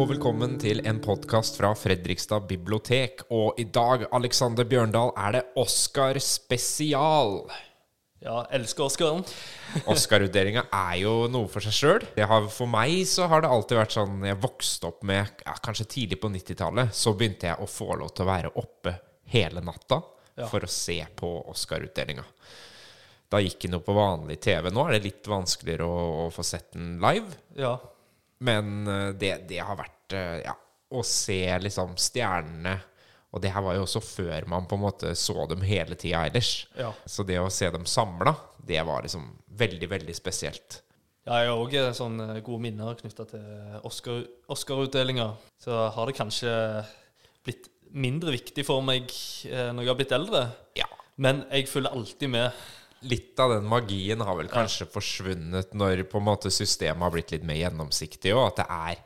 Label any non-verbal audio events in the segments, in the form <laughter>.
og velkommen til en podkast fra Fredrikstad bibliotek. Og i dag, Alexander Bjørndal, er det Oscar spesial. Ja, elsker Oscaren. <laughs> Oscar-utdelinga er jo noe for seg sjøl. For meg så har det alltid vært sånn Jeg vokste opp med ja, Kanskje tidlig på 90-tallet, så begynte jeg å få lov til å være oppe hele natta Ja. for å se på Oscar-utdelinga. Da gikk den jo på vanlig TV. Nå er det litt vanskeligere å, å få sett den live. Ja. Men eh, det, det har vært eh, Ja, å se liksom stjernene Og det her var jo også før man på en måte så dem hele tida ellers. Ja. Så det å se dem samla, det var liksom veldig, veldig spesielt. ja jeg har òg sånne gode minner knytta til Oscar- Oscar-utdelinga. så har det kanskje blitt mindre viktig for meg eh, når jeg har blitt eldre. Ja. Men jeg følger alltid med. Litt av den magien har vel kanskje forsvunnet når på en måte systemet har blitt litt mer gjennomsiktig, og at det er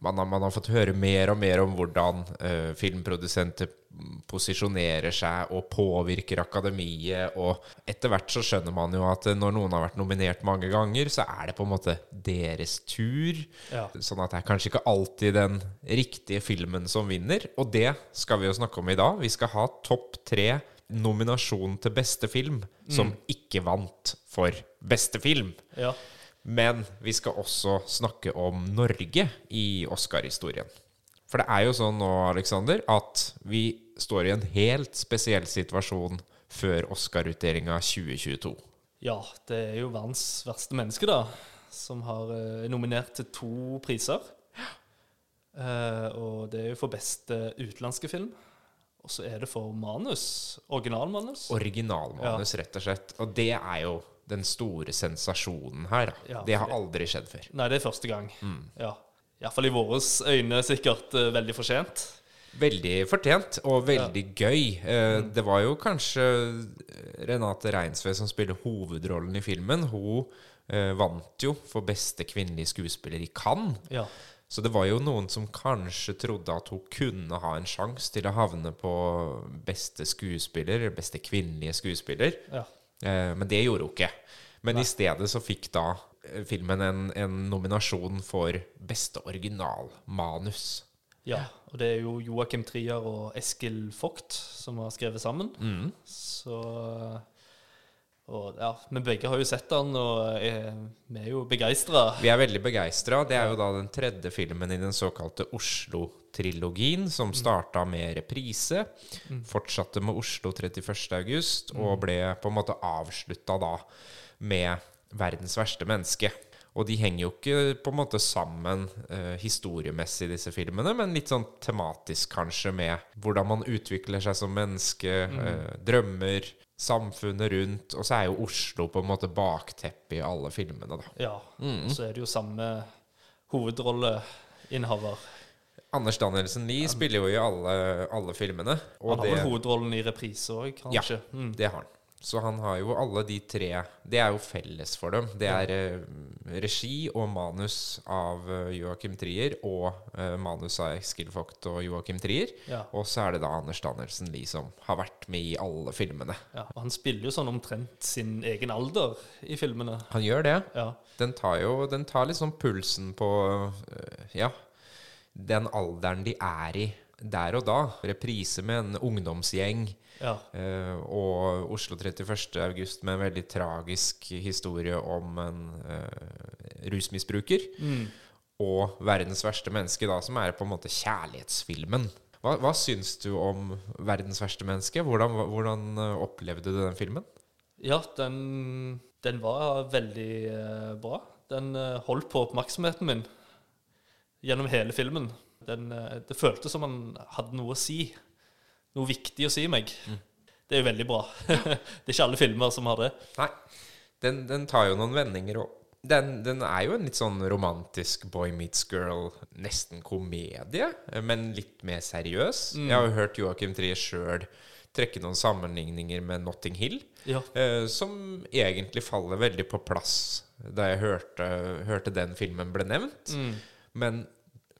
man har, man har fått høre mer og mer om hvordan uh, filmprodusenter posisjonerer seg og påvirker akademiet. Og etter hvert så skjønner man jo at når noen har vært nominert mange ganger, så er det på en måte deres tur. Ja. Sånn at det er kanskje ikke alltid den riktige filmen som vinner. Og det skal vi jo snakke om i dag. Vi skal ha topp tre nominasjon til beste film som ikke vant for beste film. Ja. Men vi skal også snakke om Norge i Oscar-historien. For det er jo sånn nå, Alexander, at vi står i en helt spesiell situasjon før Oscar-utdelinga 2022. ja, det er jo verdens verste menneske, da. Som har eh, nominert til to priser. Eh, og det er jo for beste utenlandske film. Og så er det for manus. Originalmanus. Originalmanus, rett og slett. Og det er jo den store sensasjonen her. Ja, det har aldri skjedd før. Nei, det er første gang. Mm. Ja. Iallfall i våre øyne sikkert uh, veldig fortjent. Veldig fortjent, og veldig gøy. Uh. Det var jo kanskje Renate Reinsve som spiller hovedrollen i filmen. Hun uh, vant jo for beste kvinnelige skuespiller i Cannes. Ja. Så det var jo noen som kanskje trodde at hun kunne ha en sjanse til å havne på beste skuespiller, beste kvinnelige skuespiller. ja. Eh, men det gjorde hun ikke. Men i stedet så fikk da eh, filmen en, en nominasjon for beste originalmanus. Ja, og det er jo Joakim Trier og Eskil Vogt som har skrevet sammen. Mm. Så Og ja, Men begge har jo sett den, og er, vi er jo begeistra. Vi er veldig begeistra. Det er jo da den tredje filmen i den såkalte Oslo-trilogien, som starta med reprise, fortsatte med Oslo 31. august, og ble på en måte avslutta da med Verdens verste menneske. Og de henger jo ikke på en måte sammen eh, historiemessig, disse filmene, men litt sånn tematisk kanskje med hvordan man utvikler seg som menneske, eh, drømmer, samfunnet rundt. Og så er jo Oslo på en måte bakteppet i alle filmene, da. Ja. Og så er det jo samme hovedrolleinnehaver. Anders Danielsen Lie spiller jo i alle, alle filmene. Han har vel hovedrollen i reprise òg, kanskje. Mm. det har han. Så han har jo alle de tre Det er jo felles for dem. Det er eh, regi og manus av eh, Joakim Trier og eh, manus av Eskil Vogt og Joakim Trier. Ja. Og så er det da Anders Danielsen Lie som har vært med i alle filmene. Ja. Og han spiller jo sånn omtrent sin egen alder i filmene. Han gjør det. Ja. Den tar jo Den tar liksom pulsen på øh, Ja, den alderen de er i der og da. Reprise med en ungdomsgjeng. Ja. øh, og Oslo 31. august med en veldig tragisk historie om en øh, rusmisbruker. Mm. Og verdens verste menneske, da, som er på en måte kjærlighetsfilmen. Hva, hva syns du om verdens verste menneske? Hvordan, hvordan øh, opplevde du den filmen? Ja, den, den var veldig eh, bra. Den eh, holdt på oppmerksomheten min gjennom hele filmen. Den, eh, det føltes som han hadde noe å si. Noe viktig å si meg. Det er jo veldig bra. <laughs> det er ikke alle filmer som har det. Nei. Den, den tar jo noen vendinger òg. den, den er jo en litt sånn romantisk boy meets girl, nesten komedie, men litt mer seriøs. Jeg har jo hørt Joakim Trier sjøl trekke noen sammenligninger med Notting Hill, Ja. eh, som egentlig faller veldig på plass da jeg hørte, hørte den filmen ble nevnt. Men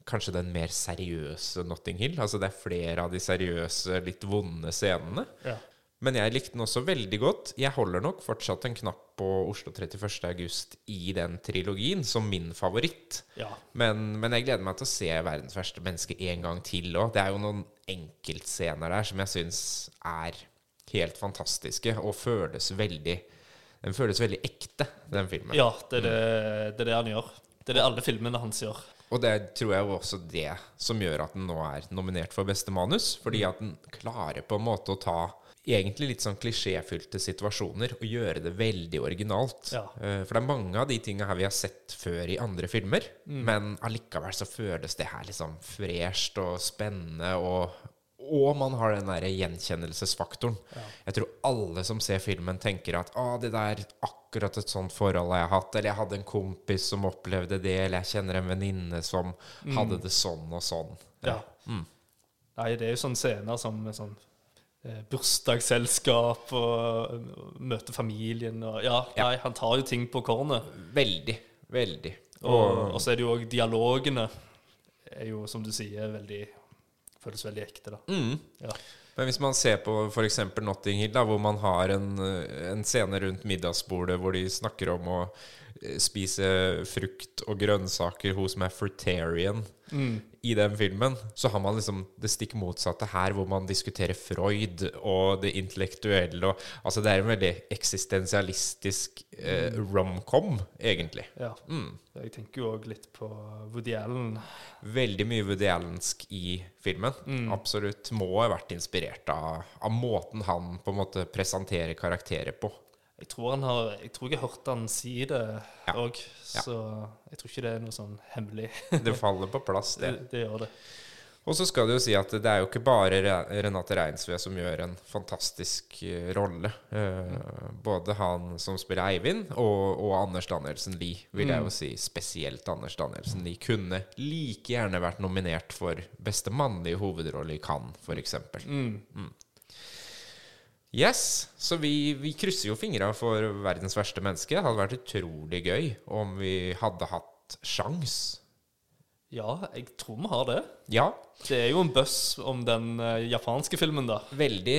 kanskje den mer seriøse Notting Hill. Altså det er flere av de seriøse, litt vonde scenene. Ja. Men jeg likte den også veldig godt. Jeg holder nok fortsatt en knapp på Oslo 31. august i den trilogien som min favoritt. Ja. Men, men jeg gleder meg til å se 'Verdens verste menneske' en gang til òg. Det er jo noen enkeltscener der som jeg syns er helt fantastiske, og føles veldig Den føles veldig ekte, den filmen. ja, det er det, det er det han gjør. Det er det alle filmene hans gjør. Og det tror jeg jo også det som gjør at den nå er nominert for beste manus. Fordi at den klarer på en måte å ta egentlig litt sånn klisjéfylte situasjoner og gjøre det veldig originalt. Ja. Eh, For det er mange av de tinga her vi har sett før i andre filmer. Mm. Men allikevel så føles det her liksom fresht og spennende, og, og man har den der gjenkjennelsesfaktoren. Jeg tror alle som ser filmen, tenker at å, det der akkurat et sånt forhold har jeg hatt. Eller jeg hadde en kompis som opplevde det, eller jeg kjenner en venninne som hadde det sånn og sånn. Ja. Ja. Nei, det er jo sånne scener som sånn eh, bursdagsselskap og og møte familien og Ja, Ja. nei, han tar jo ting på kornet. Veldig. Veldig. Og, og så er det jo òg dialogene er jo, som du sier, veldig Føles veldig ekte, da. Mm. Ja. Men hvis man ser på f.eks. Notting Hill, da, hvor man har en, en scene rundt middagsbordet hvor de snakker om å eh, spise frukt og grønnsaker, hun som fruitarian, i den filmen, så har man liksom det stikk motsatte her, hvor man diskuterer Freud og det intellektuelle og Altså, det er en veldig eksistensialistisk eh, romcom, egentlig. Ja. Jeg tenker jo òg litt på Woody Allen. Veldig mye Woody Allensk i filmen. Mm. Absolutt. Må ha vært inspirert av, av måten han på en måte presenterer karakterer på. Jeg tror, han har, jeg tror jeg har hørt han si det Ja. òg, Ja. så jeg tror ikke det er noe sånn hemmelig. <laughs> Det faller på plass, det. <laughs> Det, det gjør det. Og så skal det jo si at det er jo ikke bare Renate Reinsve som gjør en fantastisk eh, rolle. Mm. både han som spiller Eivind, og, og Anders Danielsen Lie, vil jeg jo si. Spesielt Anders Danielsen Lie kunne like gjerne vært nominert for beste mannlige hovedrolle i Cannes, f.eks. Mm. Yes, så vi, vi krysser jo fingra for verdens verste menneske. Det hadde vært utrolig gøy om vi hadde hatt sjans. Ja, jeg tror vi har det. Ja, Det er jo en buzz om den eh, japanske filmen, da. veldig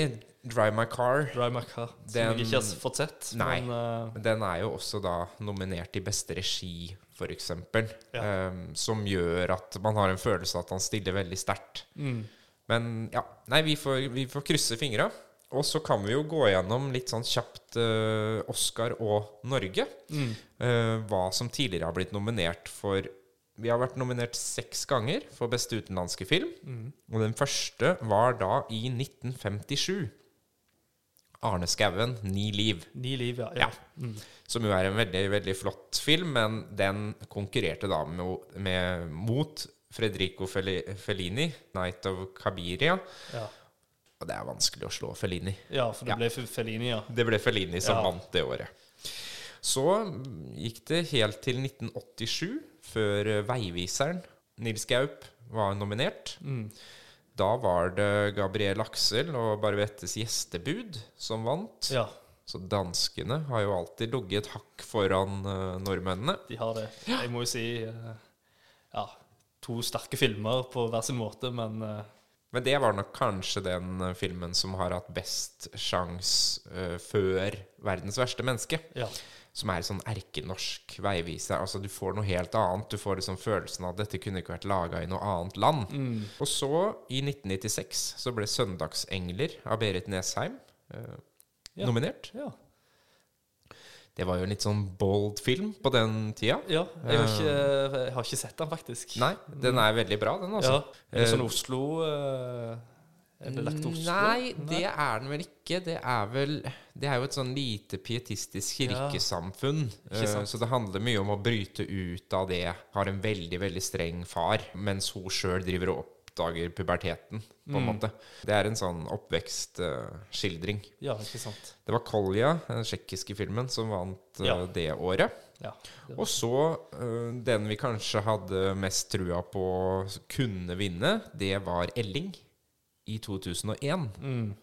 Drive My Car. Dry car som Den- jeg ikke har fått sett. Nei. Men eh, Men den er jo også da nominert i beste regi, f.eks. Ja. Um, som gjør at man har en følelse av at han stiller veldig sterkt. mm, Men ja, nei, vi får, vi får krysse fingra. Og så kan vi jo gå gjennom litt sånn kjapt uh, Oscar og Norge. mm, Uh, hva som tidligere har blitt nominert for Vi har vært nominert seks ganger for beste utenlandske film. mm. Og den første var da i 1957. Arne Skouen, 'Ni liv'. Ni liv, ja. Ja. ja. Mm. Som jo er en veldig veldig flott film, men den konkurrerte da med, med, mot Fredrico Fellini, 'Night of Kabiria'. Ja. Og det er vanskelig å slå Fellini. ja, for det ble Fe- Fellini, ja. Det ble Fellini som Ja. vant det året. Så gikk det helt til 1987, før eh, Veiviseren, Nils Gaup, var nominert. Mm. Da var det Gabriel Aksel og Barvettes gjestebud som vant. Ja, Så danskene har jo alltid ligget et hakk foran uh, nordmennene. de har det. Jeg må jo si uh, Ja, to sterke filmer på hver sin måte, men eh, Men det var nok kanskje den eh, filmen som har hatt best sjans uh, før 'Verdens verste menneske'. ja. Som er sånn erkenorsk veiviser. Altså Du får noe helt annet. Du får liksom følelsen av at dette kunne ikke vært laga i noe annet land. Mm. Og så, i 1996, så ble 'Søndagsengler' av Berit Nesheim uh, Ja. nominert. ja. Det var jo en litt sånn bold film på den tida. Ja, jeg har, ikke, jeg har ikke sett den, faktisk. Nei, den er veldig bra, den, altså. Ja. Er det Eh, sånn Oslo eh, Er det lagt til Oslo? Nei, det er den vel ikke. Det er vel Det er jo et sånn lite pietistisk kirkesamfunn. Eh. Så det handler mye om å bryte ut av det. Har en veldig, veldig streng far, mens hun sjøl driver og oppdager puberteten, på en Mm. måte. Det er en sånn oppvekstskildring. Ja, ikke sant. det var Kolja, den tsjekkiske filmen, som vant uh, Ja. det året. Ja. Og så uh, den vi kanskje hadde mest trua på kunne vinne, det var Elling i 2001. Mm.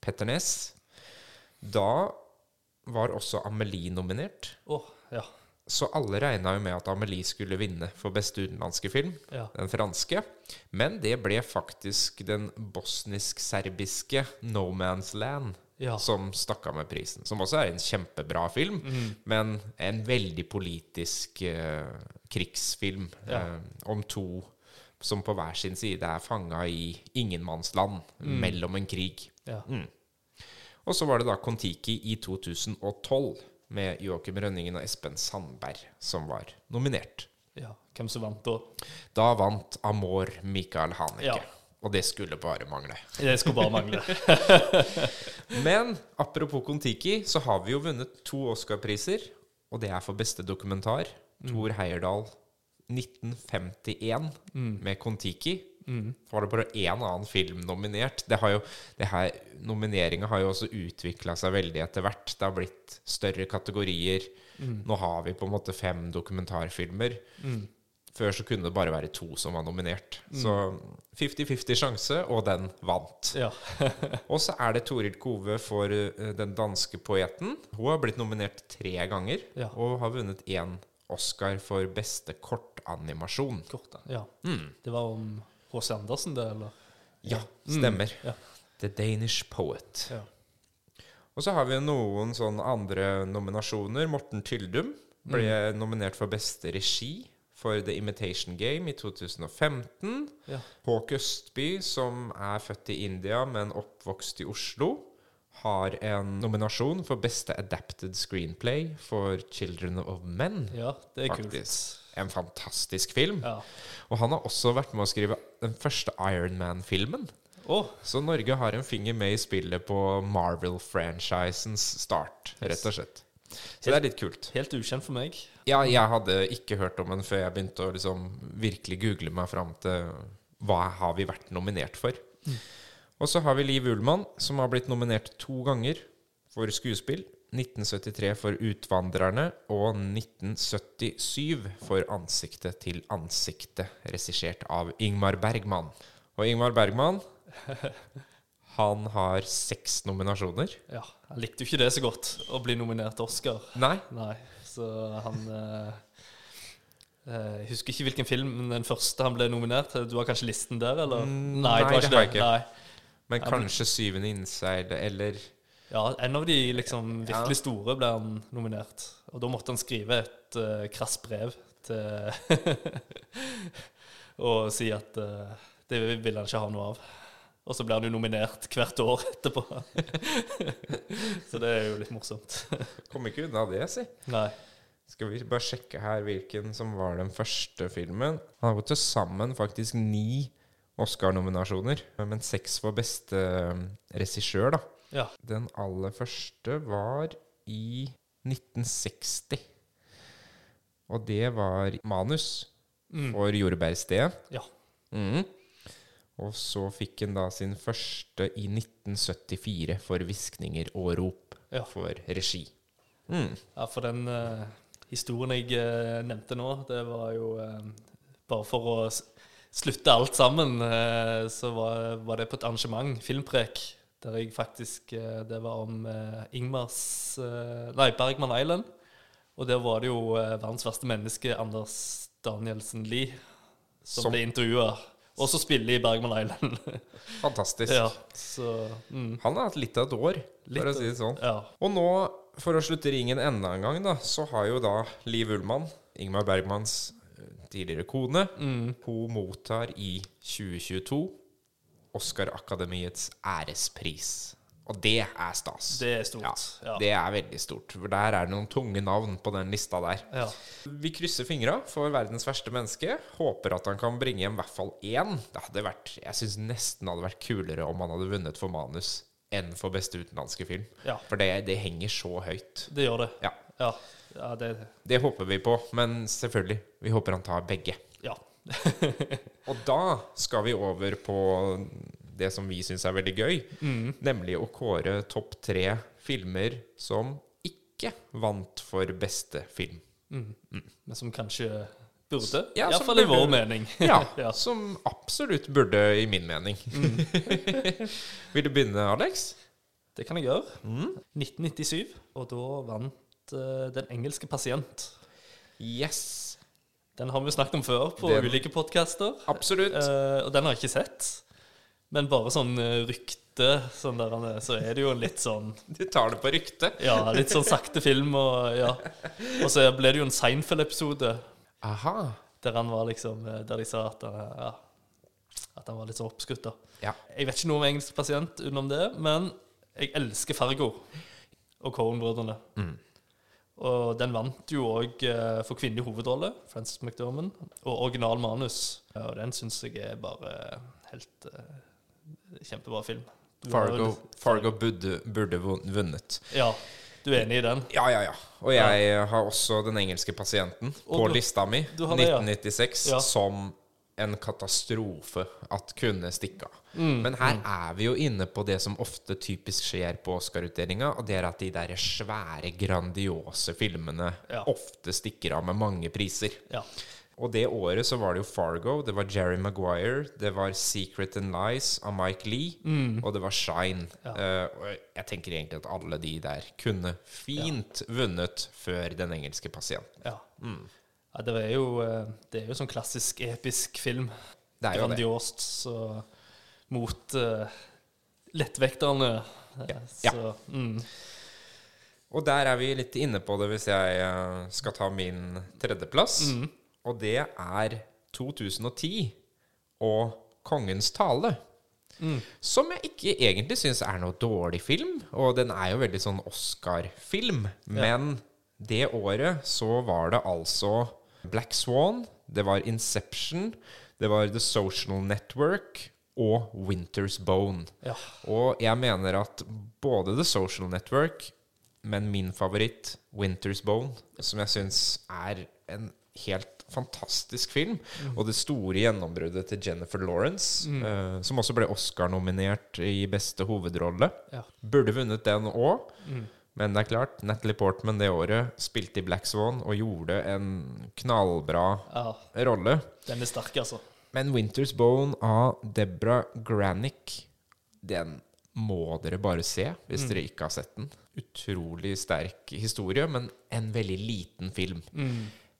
Petter Næss. Da var også Amelie nominert. Å, ja. Så alle regna jo med at Amelie skulle vinne for beste utenlandske film, Ja. den franske. Men det ble faktisk den bosnisk-serbiske No Man's Land Ja. som stakk av med prisen. Som også er en kjempebra film, Mm. men en veldig politisk eh, krigsfilm Ja. eh, om to som på hver sin side er fanga i ingenmannsland mellom en krig. Ja. Og så var det da Kon-Tiki i 2012 med Joakim Rønningen og Espen Sandberg som var nominert. ja. Hvem som vant da? Da vant Amor Michael Haneke. Ja. Og det skulle bare mangle. Det skulle bare mangle. <laughs> Men apropos Kon-Tiki, så har vi jo vunnet to Oscar-priser. Og det er for beste dokumentar. Thor Heyerdahl 1951 med Kon-Tiki. Så var det bare én annen film nominert. Det har jo, det her, Nomineringa har jo også utvikla seg veldig etter hvert. Det har blitt større kategorier. Nå har vi på en måte fem dokumentarfilmer. Før så kunne det bare være to som var nominert. Så 50-50 sjanse, og den vant. Ja. <laughs> Og så er det Toril Kove for eh, den danske poeten. Hun har blitt nominert tre ganger, Ja. og har vunnet én Oscar for beste kortanimasjon. Kort, ja. Ja. Det var om H.C. Andersen, det, eller? Ja, stemmer. Ja. The Danish Poet. Ja. Og så har vi noen sånn andre nominasjoner. Morten Tyldum ble nominert for beste regi for The Imitation Game i 2015. Ja. Håk Østby, som er født i India, men oppvokst i Oslo, har en nominasjon for beste adapted screenplay for Children of Men. ja, det er kult. En fantastisk film. Ja. Og han har også vært med å skrive den første Iron Man-filmen. Oh. Så Norge har en finger med i spillet på Marvel-franchisens start, rett og slett. Så det er litt kult. helt ukjent for meg. Ja, jeg hadde ikke hørt om den før jeg begynte å liksom virkelig google meg fram til hva har vi vært nominert for. Og så har vi Liv Ullmann, som har blitt nominert to ganger for skuespill. 1973 for 'Utvandrerne' og 1977 for 'Ansiktet til ansiktet', regissert av Ingmar Bergman. Og Ingmar Bergman <laughs> han har seks nominasjoner. Ja, Han likte jo ikke det så godt, å bli nominert til Oscar. Nei, Nei, så han eh, eh, Jeg husker ikke hvilken film men den første han ble nominert til. Du har kanskje listen der, eller? Mm, nei, nei, det har jeg ikke. Nei. men kanskje 'Syvende innseil' eller Ja, en av de liksom virkelig store ble han nominert. Og da måtte han skrive et uh, krass brev til <laughs> Og si at uh, det ville han ikke ha noe av. Og så blir han jo nominert hvert år etterpå. <laughs> så det er jo litt morsomt. <laughs> Kom ikke unna det, si. Nei. Skal vi bare sjekke her hvilken som var den første filmen. Han har gått til sammen faktisk ni Oscar-nominasjoner, men seks for beste um, regissør, da. Ja. Den aller første var i 1960. Og det var manus for Jordbærstedet. Ja. Mm. Og så fikk han da sin første i 1974 for 'Hviskninger og rop' Ja. for regi. Mm. Ja, for den uh, historien jeg uh, nevnte nå, det var jo uh, Bare for å slutte alt sammen, så var, var det på et arrangement, Filmprek, der jeg faktisk eh, Det var om eh, Ingmars eh, Nei, Bergman Island. Og der var det jo verdens verste menneske, Anders Danielsen Lie, som, Som- ble intervjua. Og så spiller i Bergman Island. <laughs> Fantastisk. ja, så mm, Han har hatt litt av et år, Litt for å si det sånn. Ja. Og nå, for å slutte ringen enda en gang, da, så har jo da Liv Ullmann, Ingmar Bergmans tidligere kone, Mm, hun mottar i 2022 Oscar-akademiets ærespris. Og det er stas. det er stort. Ja. Det er veldig stort. For der er det noen tunge navn på den lista der. ja. Vi krysser fingra for verdens verste menneske. Håper at han kan bringe hjem i hvert fall én. Det hadde vært, jeg syns nesten hadde vært kulere om han hadde vunnet for manus enn for beste utenlandske film. Ja. For det, det henger så høyt. Det gjør det. Ja, Ja, ja det Det håper vi på. Men selvfølgelig, vi håper han tar begge. Ja. Og da skal vi over på det som vi syns er veldig gøy, Mm. nemlig å kåre topp tre filmer som ikke vant for beste film. Men som kanskje burde. Ja, Iallfall i vår mening. <laughs> Ja, <laughs> Ja. som absolutt burde, i min mening. <laughs> Vil du begynne, Alex? Det kan jeg gjøre. 1997, og da vant uh, Den engelske pasient. Yes. Den har vi snakket om før på Den- ulike podkaster. Absolutt. og den har jeg ikke sett. Men bare sånn uh, rykte sånn der, er, så er det jo litt sånn <laughs> Du tar det på rykte? Ja, litt sånn sakte film og ja. Og så ble det jo en Seinfeld-episode der han var liksom Der de sa at han, ja, at han var litt så oppskutt. da. Ja. Jeg vet ikke noe om engelsk pasient utenom det, men jeg elsker Fargo og Cohen-brødrene. Og den vant jo òg for kvinnelig hovedrolle, Frances McDormand, og original manus. Og den syns jeg er bare helt eh, Kjempebra film. Fargo, Fargo burde, burde vunnet. Ja, du er enig i den? Ja, ja, ja. Og jeg har også Den engelske pasienten på du- lista mi. du har det, ja. 1996 Ja. som en katastrofe at kunne stikke av. Mm, Men her er vi jo inne på det som ofte typisk skjer på Oscar-utdelinga, og det er at de der svære, grandiose filmene Ja. ofte stikker av med mange priser. Ja. Og det året så var det jo Fargo, det var Jerry Maguire, det var Secret and Lies av Mike Lee, og det var Shine. Ja. Uh, og jeg tenker egentlig at alle de der kunne fint vunnet før Den engelske pasienten. ja. Ja det er jo eh, Det er jo sånn klassisk episk film. Det er jo det. Grandiost. Så mot uh, lettvekterne. eh, Ja. Så mm, Og der er vi litt inne på det hvis jeg eh, skal ta min tredjeplass. Og det er 2010 og Kongens tale. Som jeg ikke egentlig syns er noe dårlig film. Og den er jo veldig sånn Oscar-film. Men det året så var det altså Black Swan, det var Inception, det var The Social Network og Winter's Bone. Ja. Og jeg mener at både The Social Network, men min favoritt, Winter's Bone, som jeg syns er en helt fantastisk film, og det store gjennombruddet til Jennifer Lawrence, eh, som også ble Oscar-nominert i beste hovedrolle, Ja. burde vunnet den òg. Men det er klart, Natalie Portman det året spilte i Black Swan og gjorde en knallbra ja. rolle. Den er sterk, altså. Men Winter's Bone av Debra Granick, den må dere bare se hvis dere ikke har sett den. Utrolig sterk historie, men en veldig liten film.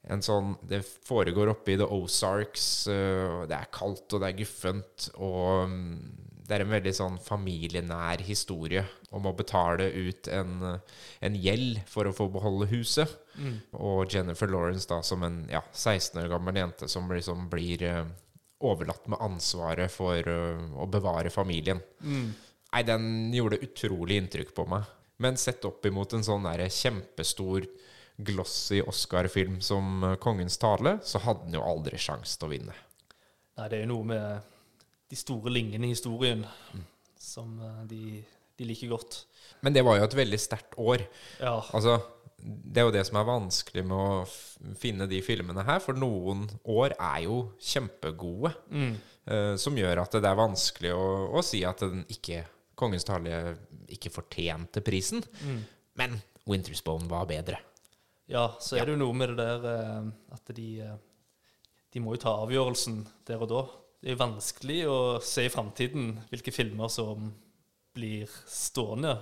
En sånn, Det foregår oppe i The Ozarks, øh, det er kaldt og det er guffent, og mm, det er en veldig sånn familienær historie om å betale ut en, en gjeld for å få beholde huset. Og Jennifer Lawrence da som en ja, 16 år gammel jente som liksom blir uh, overlatt med ansvaret for uh, å bevare familien. Nei, den gjorde utrolig inntrykk på meg. Men sett opp imot en sånn der kjempestor glossy Oscar-film som eh, Kongens tale, så hadde den jo aldri sjans til å vinne. Nei, det er jo noe med de store linjene i historien som eh, de, de liker godt. Men det var jo et veldig sterkt år. Ja. Altså, det er jo det som er vanskelig med å finne de filmene her, for noen år er jo kjempegode, eh, som gjør at det er vanskelig å, å si at den ikke, Kongens tale ikke fortjente prisen. Men Winter's Bone var bedre. ja, så er det jo noe med det der eh, at de, eh, de må jo ta avgjørelsen der og da. Det er vanskelig å se i framtiden hvilke filmer som blir stående,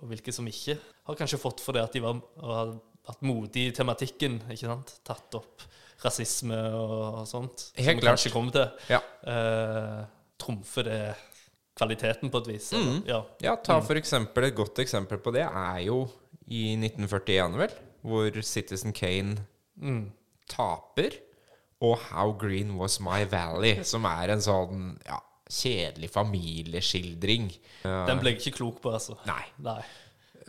og hvilke som ikke. Har kanskje fått for det at de var, har vært modige i tematikken, ikke sant? Tatt opp rasisme og sånt. Helt som vi klart. kanskje kommer til. Ja. Eh, trumfer det kvaliteten på et vis? Mm. Ja. Ja, ta for eksempel et godt eksempel på det er jo i 1941, vel, hvor Citizen Kane taper, og How Green Was My Valley, som er en sånn ja, kjedelig familieskildring. Den ble jeg ikke klok på, altså. Nei. Nei.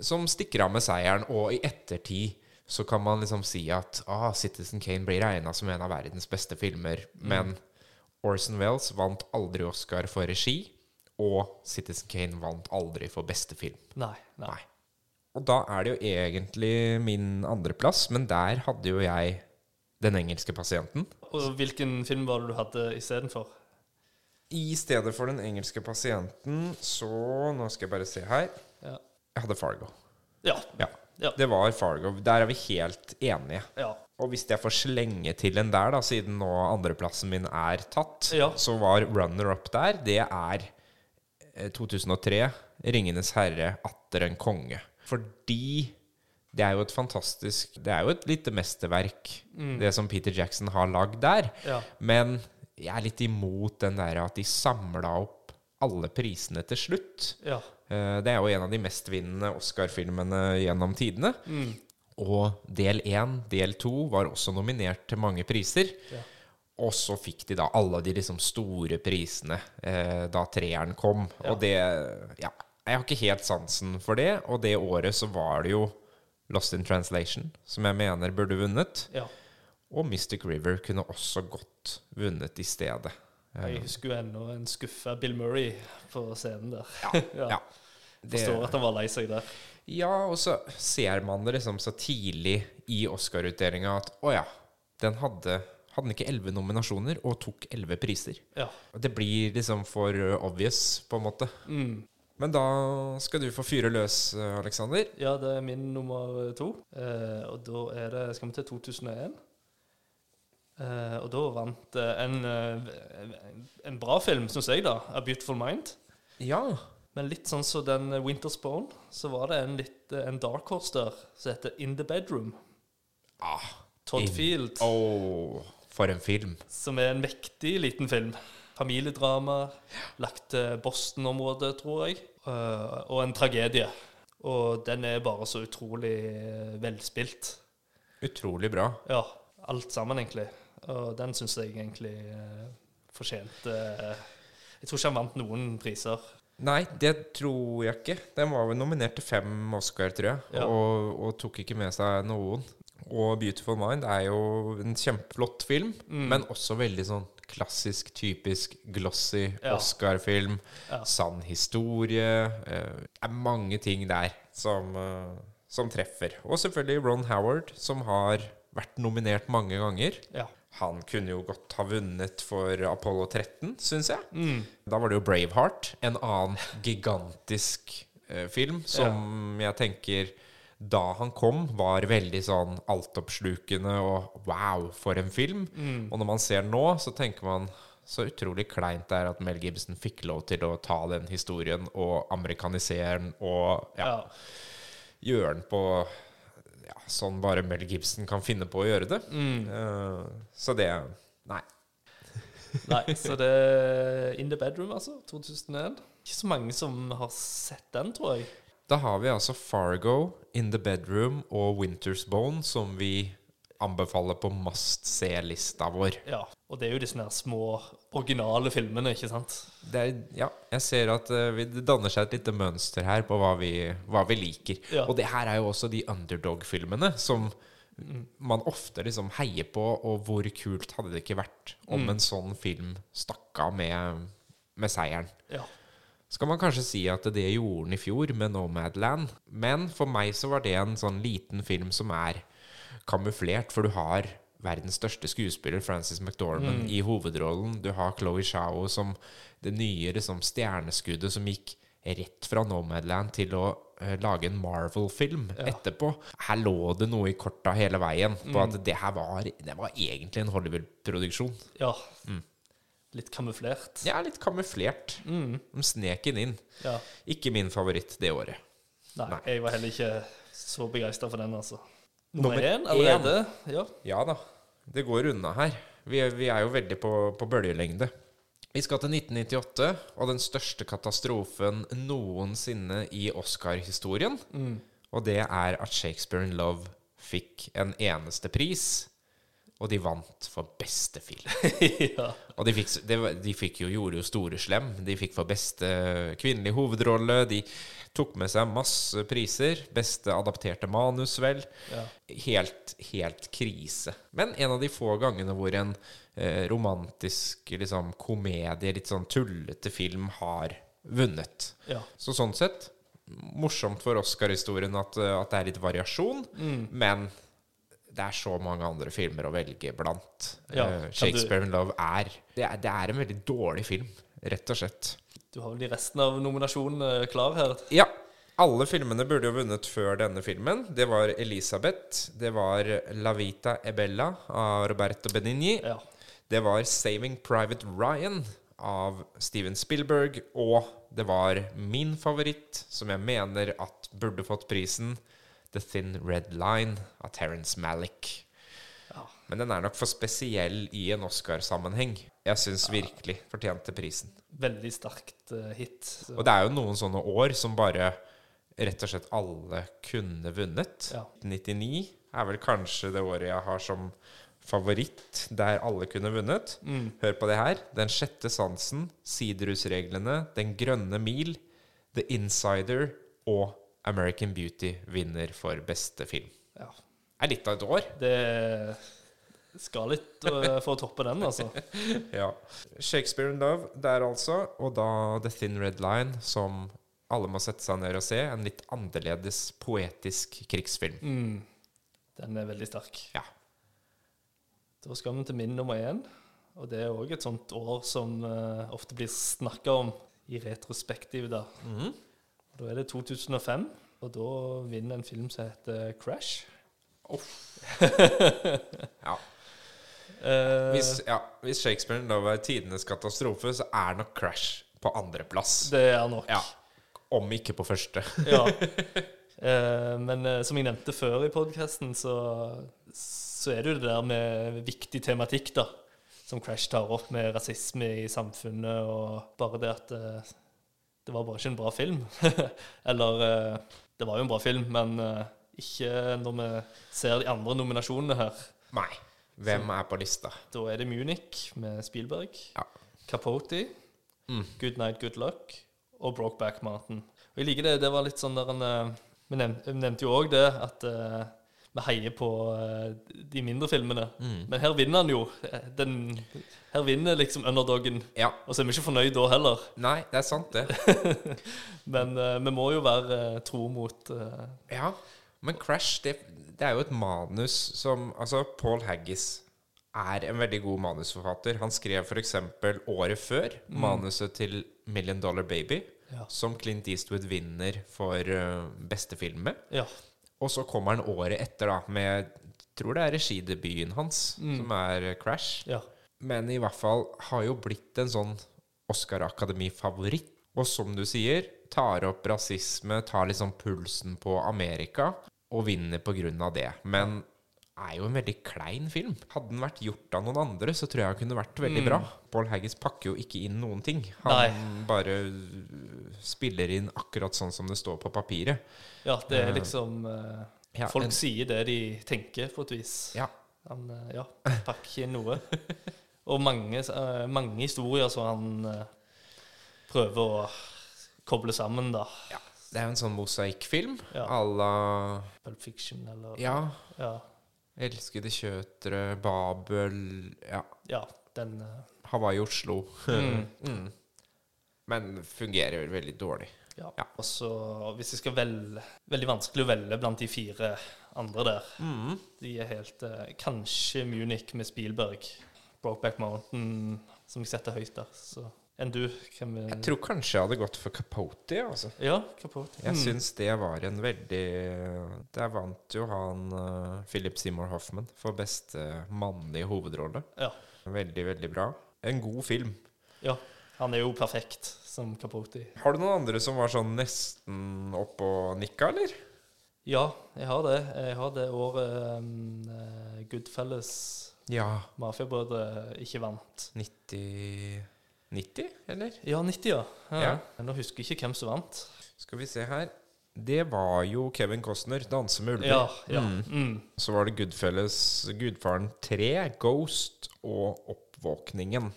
som stikker av med seieren, og i ettertid så kan man liksom si at ah, Citizen Kane blir regna som en av verdens beste filmer, men Orson Welles vant aldri Oscar for regi, og Citizen Kane vant aldri for beste film. Nei. Nei. Nei. Og da er det jo egentlig min andreplass, men der hadde jo jeg Den engelske pasienten. Og hvilken film var det du hadde istedenfor? I stedet for Den engelske pasienten, så Nå skal jeg bare se her. Ja. Jeg hadde Fargo. Ja. Ja. Ja. Det var Fargo. Der er vi helt enige. ja. Og hvis jeg får slenge til en der, da, siden nå andreplassen min er tatt, så var runner-up der, det er eh, 2003, 'Ringenes herre atter en konge'. Fordi det er jo et fantastisk Det er jo et lite mesterverk, det som Peter Jackson har lagd der. Ja. Men jeg er litt imot den der at de samla opp alle prisene til slutt. Ja. Eh, Det er jo en av de mestvinnende Oscar-filmene gjennom tidene. Mm. Og del én, del to var også nominert til mange priser. Ja. Og så fikk de da alle de liksom store prisene eh, da treeren kom. Og det Ja, jeg har ikke helt sansen for det. Og det året så var det jo Lost in Translation, som jeg mener burde vunnet. ja. Og Mystic River kunne også godt vunnet i stedet. Jeg husker jo ennå en skuffa Bill Murray på scenen der. <laughs> Ja. ja. Det- Forstår at han var lei seg der. Ja, og så ser man det liksom så tidlig i Oscar-utdelinga at å ja, den hadde Hadde den ikke elleve nominasjoner og tok elleve priser? Ja. Det blir liksom for obvious, på en måte. Mm. Men da skal du få fyre løs, uh, Aleksander. Ja, det er min nummer to. Eh, og da er det Skal vi til 2001? Eh, og da vant eh, en, eh, en bra film, syns jeg, da. 'A Beautiful Mind'. Ja. Men litt sånn som den eh, 'Winter's Bone', så var det en, litt, eh, en dark horse der som heter 'In the Bedroom'. Ah, Todd In- Field. Å, for en film. Som er en mektig liten film. Familiedrama, lagt til Boston-området, tror jeg. Eh, og en tragedie. Og den er bare så utrolig eh, velspilt. Utrolig bra. Ja, alt sammen, egentlig. Og den syns jeg egentlig eh, fortjente Jeg tror ikke han vant noen priser. Nei, det tror jeg ikke. Den var vel nominert til fem Oscar, tror jeg, Ja. og, og tok ikke med seg noen. Og 'Beautiful Mind' er jo en kjempeflott film, Mm. men også veldig sånn klassisk, typisk glossy Ja. Oscar-film. Ja. Sann historie. eh, Det er mange ting der som, eh, som treffer. Og selvfølgelig Ron Howard, som har vært nominert mange ganger. Ja. Han kunne jo godt ha vunnet for Apollo 13, syns jeg. Mm. Da var det jo Braveheart, en annen gigantisk eh, film som jeg tenker da han kom, var veldig sånn altoppslukende og wow, for en film. Mm. Og når man ser nå, så tenker man så utrolig kleint det er at Mel Gibson fikk lov til å ta den historien og amerikanisere den og ja, ja. gjøre den på ja, sånn bare Mel Gibson kan finne på å gjøre det. Mm. Uh, så det Nei. <laughs> Nei, så det er In the Bedroom, altså. 2001. Ikke så mange som har sett den, tror jeg. Da har vi altså Fargo, In the Bedroom og Winter's Bone, som vi anbefaler på must se-lista vår. Ja, Og det er jo disse her små, originale filmene, ikke sant? Det er, ja, jeg ser at eh, det danner seg et lite mønster her på hva vi, hva vi liker. Ja. Og det her er jo også de underdog-filmene som man ofte liksom heier på, og hvor kult hadde det ikke vært om en sånn film stakk av med, med seieren. Ja. Skal man kanskje si at det gjorde den i fjor med Nomadland, men for meg så var det en sånn liten film som er kamuflert, for du har verdens største skuespiller, Frances McDormand, i hovedrollen. Du har Chloé Zhao som det nye liksom, stjerneskuddet som gikk rett fra Nomadland til å uh, lage en Marvel-film etterpå. Her lå det noe i korta hele veien på at det her var, det var egentlig en Hollywood-produksjon. ja. Litt kamuflert. Ja, litt kamuflert. De snek den inn. Ja. Ikke min favoritt det året. Nei, Nei. jeg var heller ikke så begeistra for den, altså. Nummer én allerede. Ja. Ja da, det går unna her. Vi vi er jo veldig på, på bølgelengde. Vi skal til 1998 og den største katastrofen noensinne i Oscar-historien. Og det er at Shakespeare in Love fikk en eneste pris, og de vant for beste film. <laughs> ja. Og de fikk, de, de fikk jo, gjorde jo store slem. De fikk for beste kvinnelige hovedrolle. De tok med seg masse priser. Beste adapterte manus, vel. Ja. Helt, helt krise. Men en av de få gangene hvor en eh, romantisk liksom, komedie, litt sånn tullete film, har vunnet. ja. Så sånn sett morsomt for Oscar-historien at, eh, at det er litt variasjon, men det er så mange andre filmer å velge blant. Ja, uh, Shakespeare in Love er det, er det er en veldig dårlig film, rett og slett. Du har vel de resten av nominasjonene klar her? Ja, alle filmene burde jo vunnet før denne filmen. Det var Elisabeth, det var La Vita e Bella av Roberto Benigni, Ja. det var Saving Private Ryan av Steven Spielberg, og det var min favoritt, som jeg mener at burde fått prisen, The Thin Red Line av Terence Malick. Ja. Men den er nok for spesiell i en Oscar-sammenheng. Jeg syns virkelig fortjente prisen. Veldig sterkt uh, hit. Så, Og det er jo noen sånne år som bare rett og slett alle kunne vunnet. Ja. 99 er vel kanskje det året jeg har som favoritt der alle kunne vunnet. mm, Hør på det her. Den sjette sansen, Siderhusreglene, Den grønne mil, The Insider og American Beauty vinner for beste film. ja. Det er litt av et år. Det skal litt eh, for å toppe den, altså. <laughs> Ja. Shakespeare in Love der altså, og da The Thin Red Line, som alle må sette seg ned og se. En litt annerledes poetisk krigsfilm. Mm. Den er veldig sterk. Ja. Da skal vi til min nummer én. Og det er òg et sånt år som uh, ofte blir snakka om i retrospektiv. Da. Mhm. Da er det 2005, og da vinner en film som heter Crash. <laughs> Ja. Eh, Hvis, ja, hvis Shakespeare da var tidenes katastrofe, så er nok Crash på andreplass. det er nok. Ja. Om ikke på første. Ja. <laughs> Eh, men eh, som jeg nevnte før i podkasten, så, så er det jo det der med viktig tematikk, da. Som Crash tar opp med rasisme i samfunnet, og bare det at det var bare ikke en bra film. <laughs> Eller eh, Det var jo en bra film, men eh, ikke når vi ser de andre nominasjonene her. Nei. Hvem er på lista? Da er det Munich med Spielberg, Ja. Capote, Mm. Good Night, Good Luck og Brokeback Mountain. Og jeg liker det. Det var litt sånn der en eh, Vi nevnte, nevnte jo òg det at vi heier på eh, de mindre filmene. Mm. Men her vinner han jo. Eh, Den, her vinner liksom underdogen. Ja. Og så er vi ikke fornøyd da heller. Nei, det er sant, det. <laughs> Men uh, vi må jo være uh, tro mot uh, Ja. Men Crash, det, det er jo et manus som Altså, Paul Haggis er en veldig god manusforfatter. Han skrev f.eks. året før manuset til Million Dollar Baby, Ja. som Clint Eastwood vinner for beste film med. Ja. Og så kommer han året etter da med tror det er regidebuten hans, som er eh, Crash. ja. Men i hvert fall har jo blitt en sånn Oscar Akademi-favoritt. Og som du sier, tar opp rasisme, tar liksom pulsen på Amerika, og vinner på grunn av det. Men er jo en veldig klein film. Hadde den vært gjort av noen andre, så tror jeg den kunne vært veldig bra. Paul Haggis pakker jo ikke inn noen ting. Han Nei. bare uh, spiller inn akkurat sånn som det står på papiret. ja, det er liksom uh, Ja, Folk en- sier det de tenker, på et vis. Ja. Han uh, ja, pakker ikke inn noe. <laughs> Og mange, uh, mange historier som han eh, prøver å koble sammen, da. ja. Det er jo en sånn mosaikkfilm Ja. à la Pulp Fiction eller Ja, Ja, Elskede kjøtere, Babel Ja. ja den eh, Hawaii, Oslo. <laughs> Mm. Mm. Men fungerer veldig dårlig. Ja. Ja. Og så, hvis jeg skal velge Veldig vanskelig å velge blant de fire andre der. Mm. De er helt eh, Kanskje Munich med Spielberg. Brokeback Mountain, som jeg setter høyt der. Så enn du? Hvem Jeg tror kanskje jeg hadde gått for Capote. Altså. Ja, Capote. Jeg Mm. syns det var en veldig Der vant jo han uh, Philip Seymour Hoffman for beste mannlige hovedrolle. Ja. Veldig, veldig bra. En god film. ja. Han er jo perfekt som Capote. Har du noen andre som var sånn nesten opp og nikka, eller? Ja, jeg har det. Jeg har det året um, eh, Goodfellas, Ja. Mafiabrødre, ikke vant. 90 90, eller? Ja, 90, ja. ja. Ja. Nå husker jeg ikke hvem som vant. Skal vi se her. Det var jo Kevin Costner, 'Danse med ulver'. Ja, ja. Mm. Mm. Så var det Goodfelles, Gudfaren 3, Ghost og Oppvåkningen,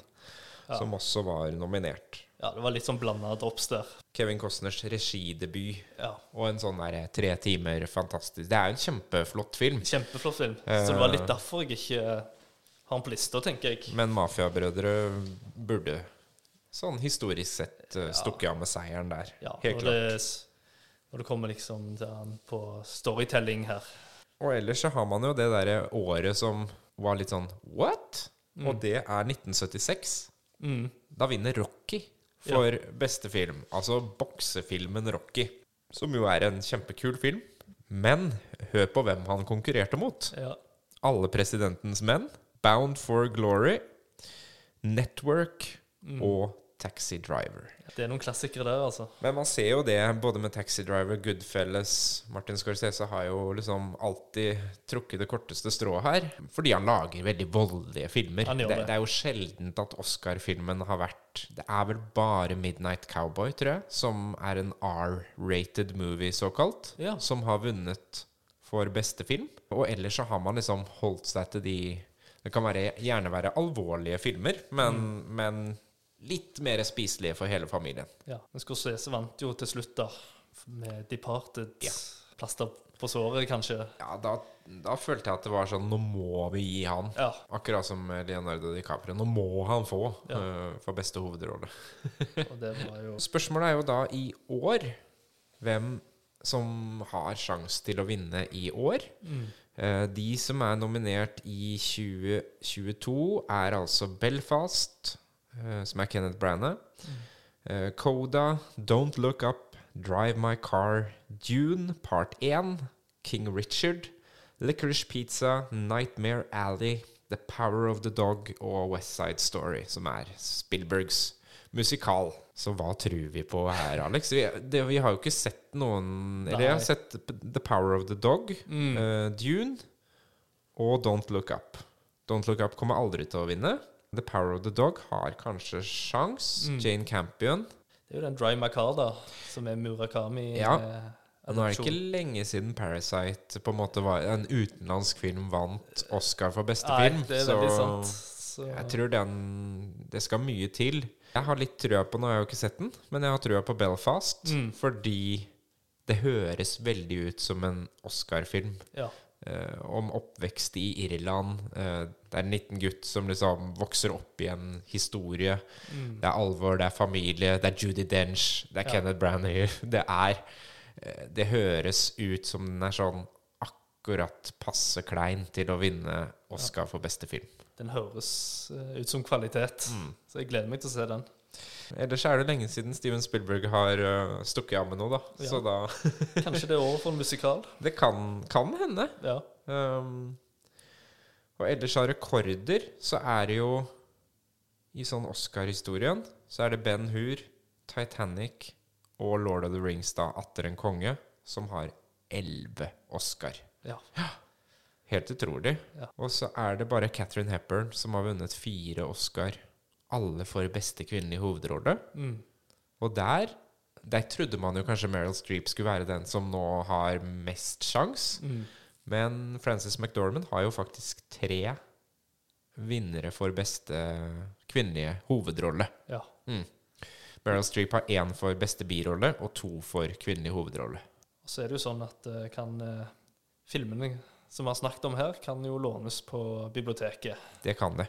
Ja. som også var nominert. ja det var litt sånn blanda drops der. Kevin Costners regidebut Ja. og en sånn der tre timer fantastisk Det er jo en kjempeflott film, Kjempeflott film. Så det var litt derfor jeg ikke har den på lista, tenker jeg. men Mafiabrødre burde sånn historisk sett uh, stukket av med seieren der. Ja, Helt når klart. det, når det kommer liksom til på storytelling her. Og ellers så har man jo det derre året som var litt sånn what? Og det er 1976. Mm. Da vinner Rocky for beste film. Altså boksefilmen Rocky. Som jo er en kjempekul film. Men hør på hvem han konkurrerte mot. Ja. Alle presidentens menn. Bound for Glory. Network og Taxi Driver. Det er noen klassikere der, altså. Men man ser jo det både med Taxi Driver, Goodfellas Martin Scorsese har jo liksom alltid trukket det korteste strået her. Fordi han lager veldig voldelige filmer. Han Det, det. det er jo sjeldent at Oscar-filmen har vært Det er vel bare Midnight Cowboy, tror jeg, som er en R-rated movie, såkalt, Ja. som har vunnet for beste film. Og ellers så har man liksom holdt seg til de Det kan være, gjerne være alvorlige filmer, men, Mm. men litt mer spiselige for hele familien. Ja. Men Scorsese vant jo til slutt, da, med 'Departed'. Ja. Plaster på såret, kanskje. Ja, da, da følte jeg at det var sånn Nå må vi gi han. Ja. Akkurat som Leonardo DiCaprio. Nå må han få Ja. uh, for beste hovedrolle. <laughs> Spørsmålet er jo da i år hvem som har sjanse til å vinne i år. Mm. Uh, De som er nominert i 2022, er altså Belfast, som er Kenneth Branagh. Eh, Coda, Don't Look Up, Drive My Car, Dune Part 1, King Richard, Licorice Pizza, Nightmare Alley, The Power of the Dog og West Side Story, som er Spielbergs musikal. Så hva tror vi på her, Alex? Vi, det, vi har jo ikke sett noen Eller jeg har sett The Power of the Dog, Mm. uh, Dune og Don't Look Up. Don't Look Up kommer aldri til å vinne. The Power of the Dog har kanskje sjans. Mm. Jane Campion. Det er jo den Dry Macar, som er Murakami. Ja. eh, Nå er det ikke lenge siden Parasite på en måte var en utenlandsk film vant Oscar for beste Nei, film. det er veldig sant. Så, jeg tror den Det skal mye til. Jeg har litt trua på Nå har jeg jo ikke sett den, men jeg har trua på Belfast. Mm. Fordi det høres veldig ut som en Oscar-film. ja. Eh, om oppvekst i Irland. Eh, det er en liten gutt som liksom vokser opp i en historie. Mm. Det er alvor, det er familie, det er Judy Dench, det er Ja. Kenneth Branagh. <laughs> Det er eh, Det høres ut som den er sånn akkurat passe klein til å vinne Oscar for beste film. Den høres ut som kvalitet. Mm. Så jeg gleder meg til å se den. Ellers er det lenge siden Steven Spielberg har uh, stukket av med noe, da. Ja. Så da <laughs> Kanskje det er over for en musikal? Det kan, kan hende. Ja. Um, og ellers av rekorder så er det jo I sånn Oscar-historien så er det Ben Hur, Titanic og Lord of the Rings, da, atter en konge, som har elleve Oscar. Ja. Helt utrolig. Ja. Og så er det bare Catherine Hepburn som har vunnet fire Oscar. Alle for beste kvinnelige hovedrolle. Mm. Og der Der trodde man jo kanskje Meryl Streep skulle være den som nå har mest sjans. Mm. Men Frances McDormand har jo faktisk tre vinnere for beste kvinnelige hovedrolle. ja. Meryl Streep har én for beste birolle og to for kvinnelig hovedrolle. Og så er det jo sånn at eh, kan eh, filmene som vi har snakket om her, kan jo lånes på biblioteket. Det kan det.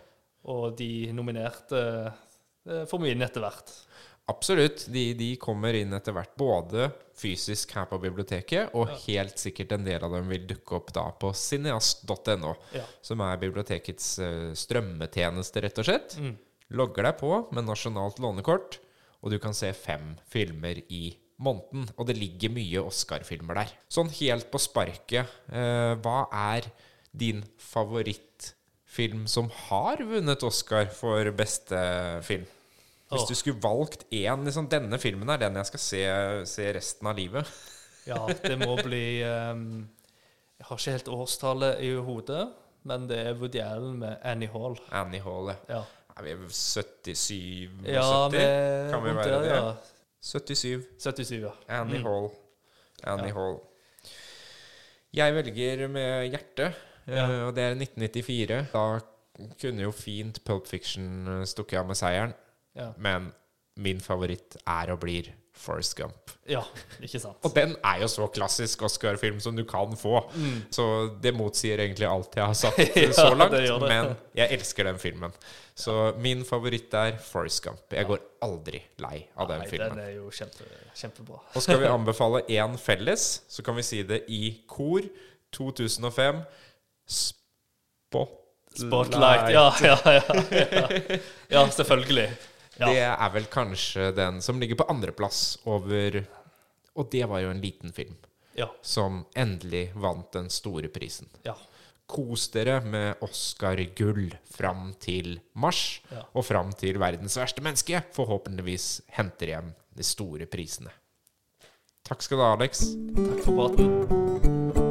Og de nominerte eh, får mye inn etter hvert. Absolutt. De, de kommer inn etter hvert, både fysisk her på biblioteket, og Ja. helt sikkert en del av dem vil dukke opp da på cineast.no, Ja. som er bibliotekets eh, strømmetjeneste, rett og slett. Mm. Logger deg på med nasjonalt lånekort, og du kan se fem filmer i måneden. Og det ligger mye Oscar-filmer der. Sånn helt på sparket, eh, hva er din favorittfilm som har vunnet Oscar for beste film? Hvis du skulle valgt én liksom, Denne filmen er den jeg skal se, se resten av livet. <laughs> Ja, det må bli um, Jeg har ikke helt årstallet i hodet, men det er Woody Allen med Annie Hall. Annie Hall. ja. Ja, Er vi 77 ja 70? Kan vi være det? Ja. 77. 77, ja. Annie Mm. Hall. Annie. Hall. Jeg velger med hjertet, Ja. og det er 1994. Da kunne jo fint Pulp Fiction eh, stukket av med seieren, ja. men min favoritt er og blir Forrest Gump. Ja, ikke sant. Og den er jo så klassisk Oscar-film som du kan få. Så det motsier egentlig alt jeg har <laughs> sagt Mm. Ja, så langt. det det. Men jeg elsker den filmen. Så min favoritt er Forrest Gump. Jeg går aldri lei av den Nei, filmen. Den er jo kjempe, kjempebra. Og skal vi <laughs> anbefale én felles, så kan vi si det i kor. 2005. Spotlight. Spotlight. Ja, ja, ja. Ja, <laughs> ja selvfølgelig. Det er vel kanskje den som ligger på andreplass over Og det var jo en liten film Ja. som endelig vant den store prisen. ja. kos dere med Oscar-gull fram til mars, og fram til verdens verste menneske forhåpentligvis henter hjem de store prisene. Takk skal du ha, Alex. Takk for praten.